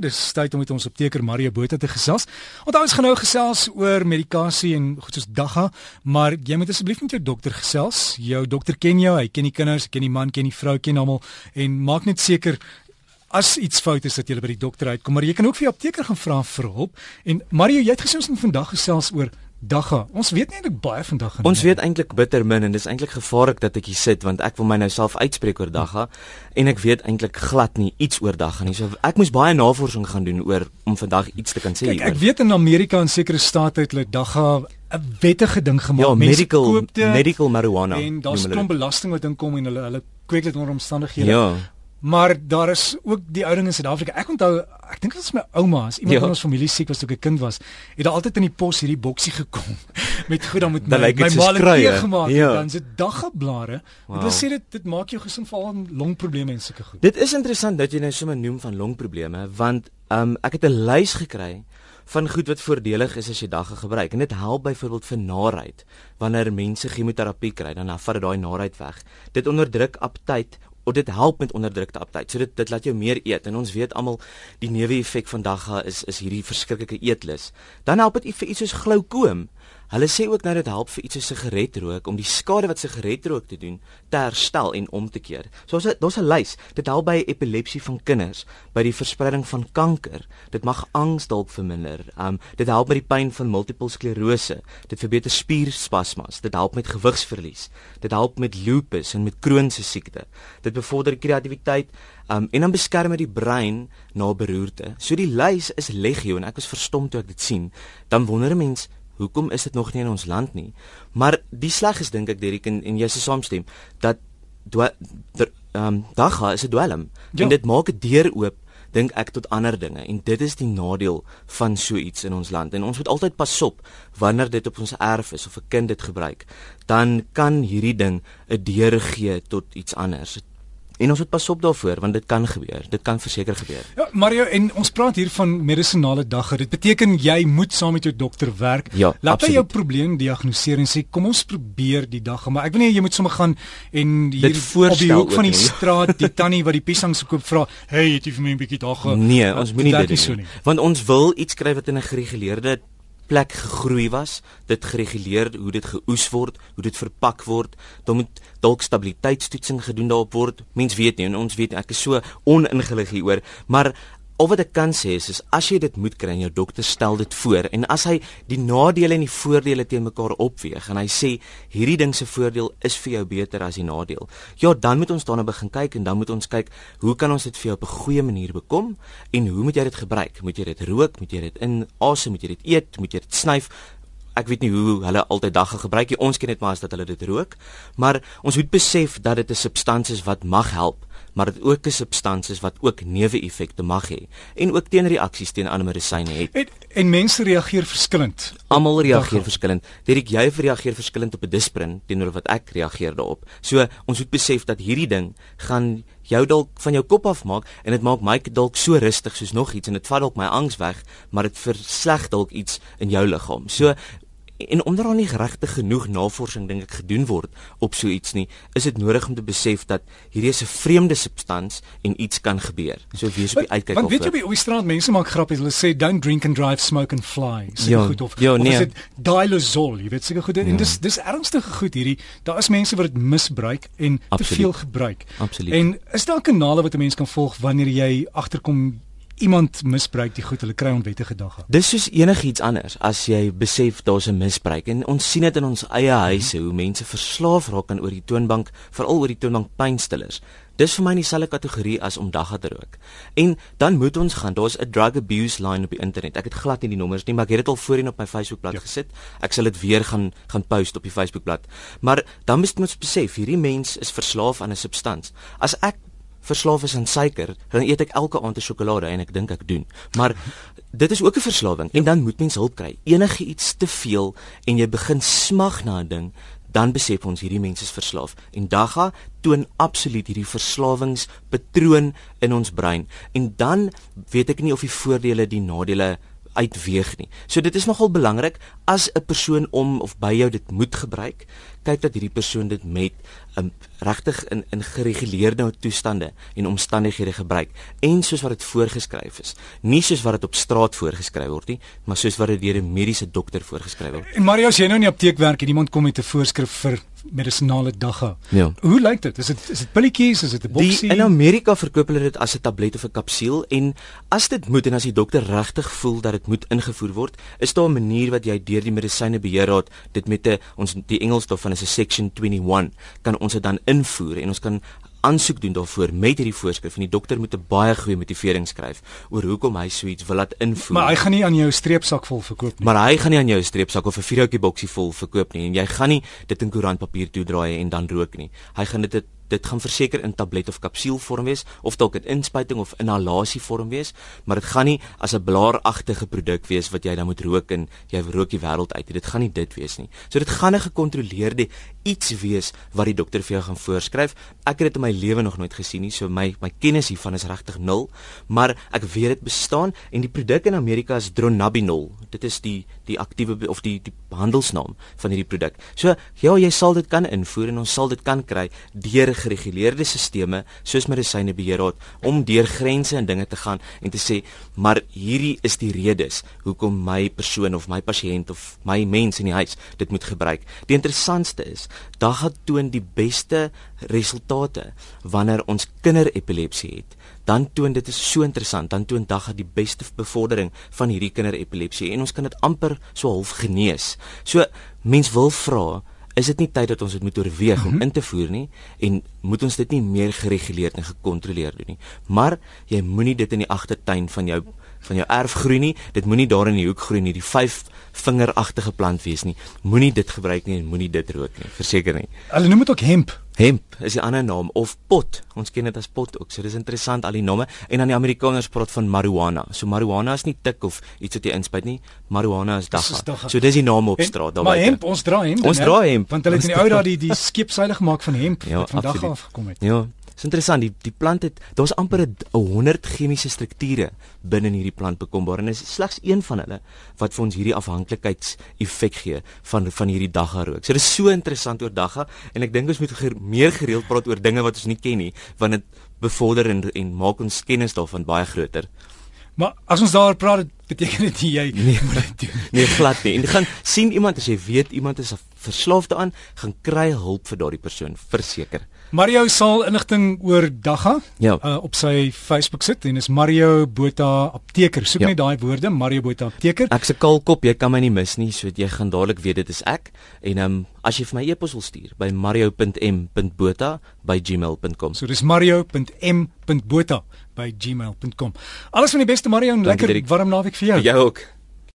Dis tyd om met ons apteker Mario Botha te gesels. Onthou ons gaan nou gesels oor medikasie en goed soos dagga, maar jy moet asseblief met jou dokter gesels. Jou dokter ken jou, hy ken die kinders, ken die man, ken die vrou, ken almal en maak net seker as iets fout is dat jy by die dokter uitkom, maar jy kan ook vir jou apteker gaan vra vir hulp. En Mario, jy het gesê ons moet vandag gesels oor dagga. Ons weet nie eintlik baie vandag nie. Ons weet eintlik bitter min en dis eintlik gevaarlik dat ek hier sit want ek wil my nou self uitspreek oor dagga en ek weet eintlik glad nie iets oor dagga nie. So ek moes baie navorsing gaan doen oor om vandag iets te kan sê hieroor. Ek weet in Amerika en sekere state het hulle dagga 'n wettige ding gemaak. Ja, medical medical marijuana. En daar's klomp belasting wat inkom en hulle hulle kweek dit onder omstandighede. Ja. Maar daar is ook die ou ding in Suid-Afrika. Ek onthou, ek dink dit was my ouma, as iemand ja. in ons familie siek was toe ek 'n kind was, het daar altyd in die pos hierdie boksie gekom met goed dan met my my ma het gemaak ja. dan sit daggeblare. Wow. Dit wil sê dit dit maak jou gesond veral longprobleme en sulke goed. Dit is interessant dat jy nou sommer noem van longprobleme want um, ek het 'n lys gekry van goed wat voordelig is as jy dagga gebruik en dit help byvoorbeeld vir naarheid wanneer mense chemoterapie kry dan vat dit daai naarheid weg dit onderdruk aptyt of dit help met onderdrukte aptyt. So dit dit laat jou meer eet en ons weet almal die neeweffek van dagga is is hierdie verskriklike eetlus. Dan help dit vir iets soos glaukoom. Hulle sê ook nou dit help vir iets soos sigaretrook om die skade wat sigaretrook te doen te herstel en om te keer. So ons daar's 'n lys. Dit help by epilepsie van kinders, by die verspreiding van kanker. Dit mag angs dalk verminder. Um dit help met die pyn van multiple sklerose. Dit verbeter spierspasmas. Dit help met gewigsverlies. Dit help met lupus en met Crohn se siekte. Dit bevorder kreatiwiteit um en dan beskerm dit die brein na beroerte. So die lys is legio en ek was verstom toe ek dit sien. Dan wonder 'n mens hoekom is dit nog nie in ons land nie? Maar die sleg is dink ek Derek en, en jy se saamstem dat ehm um, dagga is 'n dwelm ja. en dit maak 'n deur oop dink ek tot ander dinge en dit is die nadeel van so iets in ons land en ons moet altyd pas op wanneer dit op ons erf is of 'n kind dit gebruik dan kan hierdie ding 'n deur gee tot iets anders En ons moet pas op daarvoor want dit kan gebeur. Dit kan verseker gebeur. Ja, Mario, en ons praat hier van medisinale dagga. Dit beteken jy moet saam met jou dokter werk. Ja, Laat hy jou probleem diagnoseer en sê kom ons probeer die dagga, maar ek wil nie jy moet sommer gaan en hier op die hoek van die straat die tannie wat die piesangs koop vra, "Hey, het jy vir my 'n bietjie dagga?" Nee, ons moenie dit doen nie. Want ons wil iets kry wat in 'n gereguleerde plek gegroei was, dit gereguleer hoe dit geoes word, hoe dit verpak word, dan moet dalk stabiliteitstoetsing gedoen daarop word. Mens weet nie en ons weet ek is so oningelig hieroor, maar Of wat ek kan sê is, is as jy dit moet kry en jou dokter stel dit voor en as hy die nadele en die voordele teen mekaar opweeg en hy sê hierdie ding se voordeel is vir jou beter as die nadeel. Ja, dan moet ons daarna begin kyk en dan moet ons kyk hoe kan ons dit vir jou op 'n goeie manier bekom en hoe moet jy dit gebruik? Moet jy dit rook? Moet jy dit inasem? Moet jy dit eet? Moet jy dit snyf? Ek weet nie hoe hulle altyd dagga gebruik nie. Ons ken net maar as dat hulle dit rook. Maar ons moet besef dat dit 'n substansie is wat mag help maar dit ook 'n substansies wat ook neeweffekte mag hê en ook teenreaksies teen ander medisyne het. En, en mense reageer verskillend. Almal reageer verskillend. Dirk jy reageer verskillend op 'n disprin teenoor wat ek reageer daarop. So ons moet besef dat hierdie ding gaan jou dalk van jou kop af maak en dit maak my dalk so rustig soos nog iets en dit vat dalk my angs weg, maar dit versleg dalk iets in jou liggaam. So en omdat daar nie regtig genoeg navorsing dink ek gedoen word op so iets nie, is dit nodig om te besef dat hierdie is 'n vreemde substans en iets kan gebeur. So wees op die uitkyk. Want weet jy by die straat mense maak grappies, hulle sê don't drink and drive, smoke and fly. Seker ja, goed of ja, nee. of is dit dilazol, jy weet seker goed ja. en dis dis ernstige goed hierdie. Daar is mense wat dit misbruik en Absoluut. te veel gebruik. Absoluut. En is daar kanale wat 'n mens kan volg wanneer jy agterkom iemand misbruik die goed, hulle kry onwettige dagga. Dis soos enigiets anders as jy besef daar's 'n misbruik en ons sien dit in ons eie huise hoe mense verslaaf raak aan oor die toonbank, veral oor die toonbank pynstillers. Dis vir my dieselfde kategorie as om dagga te rook. En dan moet ons gaan, daar's 'n drug abuse line op die internet. Ek het glad nie die nommers nie, maar ek het dit al voorheen op my Facebookblad ja. gesit. Ek sal dit weer gaan gaan post op die Facebookblad. Maar dan moet ons besef, hierdie mens is verslaaf aan 'n substans. As ek verslaaf is aan suiker, dan eet ek elke aand 'n sjokolade en ek dink ek doen. Maar dit is ook 'n verslawing en dan moet mens hulp kry. Enige iets te veel en jy begin smag na 'n ding, dan besef ons hierdie mense is verslaaf. En dagga toon absoluut hierdie verslawingspatroon in ons brein. En dan weet ek nie of die voordele die nadele uitweeg nie. So dit is nogal belangrik as 'n persoon om of by jou dit moet gebruik, kyk dat hierdie persoon dit met um, regtig in in gereguleerde toestande en omstandighede gebruik en soos wat dit voorgeskryf is. Nie soos wat dit op straat voorgeskryf word nie, maar soos wat dit deur 'n mediese dokter voorgeskryf word. En Mario, as jy nou in die apteek werk en iemand kom met 'n voorskrif vir medisinale dagga. Ja. Hoe lyk dit? Is dit is dit pilletjies, is dit 'n boksie? Die, in Amerika verkoop hulle dit as 'n tablet of 'n kapsuul en as dit moet en as die dokter regtig voel dat dit moet ingevoer word, is daar 'n manier wat jy deur die medisynebeheerraad dit met 'n ons die Engels daarvan is 'n section 21 kan ons dit dan invoer en ons kan aansoek doen daarvoor met hierdie voorskrif en die dokter moet 'n baie goeie motivering skryf oor hoekom hy so iets wil laat invoer. Maar hy gaan nie aan jou streepsak vol verkoop nie. Maar hy gaan nie aan jou streepsak of 'n vierhoutjie boksie vol verkoop nie en jy gaan nie dit in koerantpapier toedraai en dan rook nie. Hy gaan dit dit gaan verseker in tablet of kapsuulvorm wees of dalk in inspuiting of inhalasie vorm wees, maar dit gaan nie as 'n blaaragtige produk wees wat jy dan moet rook en jy rook die wêreld uit. Dit gaan nie dit wees nie. So dit gaan 'n gekontroleerde iets wees wat die dokter vir jou gaan voorskryf. Ek het dit in my lewe nog nooit gesien nie, so my my kennis hiervan is regtig nul, maar ek weet dit bestaan en die produk in Amerika is Dronabinol. Dit is die die aktiewe of die die handelsnaam van hierdie produk. So ja, jy sal dit kan invoer en ons sal dit kan kry deur gereguleerde sisteme soos medisynebeheerraad om deur grense en dinge te gaan en te sê maar hierdie is die redes hoekom my persoon of my pasiënt of my mens in die huis dit moet gebruik. Die interessantste is, daar gaan toon die beste resultate wanneer ons kinderepilepsie het dan toon dit is so interessant dan toon dagga die beste bevordering van hierdie kinderepilepsie en ons kan dit amper so half genees. So mens wil vra is dit nie tyd dat ons dit moet oorweeg mm -hmm. om mhm. in te voer nie en moet ons dit nie meer gereguleerd en gekontroleer doen nie. Maar jy moenie dit in die agtertuin van jou van jou erf groei nie. Dit moenie daar in die hoek groei nie. Die vyf vingeragtige plant wees nie. Moenie dit gebruik nie en moenie dit rook nie. Verseker nie. Hulle noem dit ook hemp. Hemp is 'n ander naam of pot. Ons ken dit as pot ook. So dis interessant al die name en dan die Amerikaners praat van marijuana. So marijuana is nie tik of iets wat jy inspuit nie. Marijuana is dagga. So dis die naam op straat daar. Maar hemp, ons dra hemp. Ons dra hemp. Want hulle het in die ou dae die die skeepseile gemaak van hemp ja, wat van dagga af gekom het. Ja. Dis interessant, die die plant het daar's amper 'n 100 chemiese strukture binne in hierdie plant bekombaar en is slegs een van hulle wat vir ons hierdie afhanklikheidseffek gee van van hierdie dagga rook. So dit is so interessant oor dagga en ek dink ons moet ger, meer gereeld praat oor dinge wat ons nie ken nie, want dit bevorder en en maak ons kennis daarvan baie groter. Maar as ons daar praat, beteken dit jy nee, moet dit doen. Nee, glad nie. En gaan sien iemand as jy weet iemand is verslaafd daaraan, gaan kry hulp vir daardie persoon, verseker. Mario sal inligting oor Dagga ja. uh, op sy Facebook sit en is Mario Botha apteker. Soek ja. net daai woorde Mario Botha apteker. Ek's 'n kalkop, jy kan my nie mis nie, so jy gaan dadelik weet dit is ek. En ehm um, as jy vir my e-pos wil stuur by mario.m.botha@gmail.com. So dis mario.m.botha by gmail.com. Alles van die beste Mario en lekker warm naweek vir jou. Vir jou ook.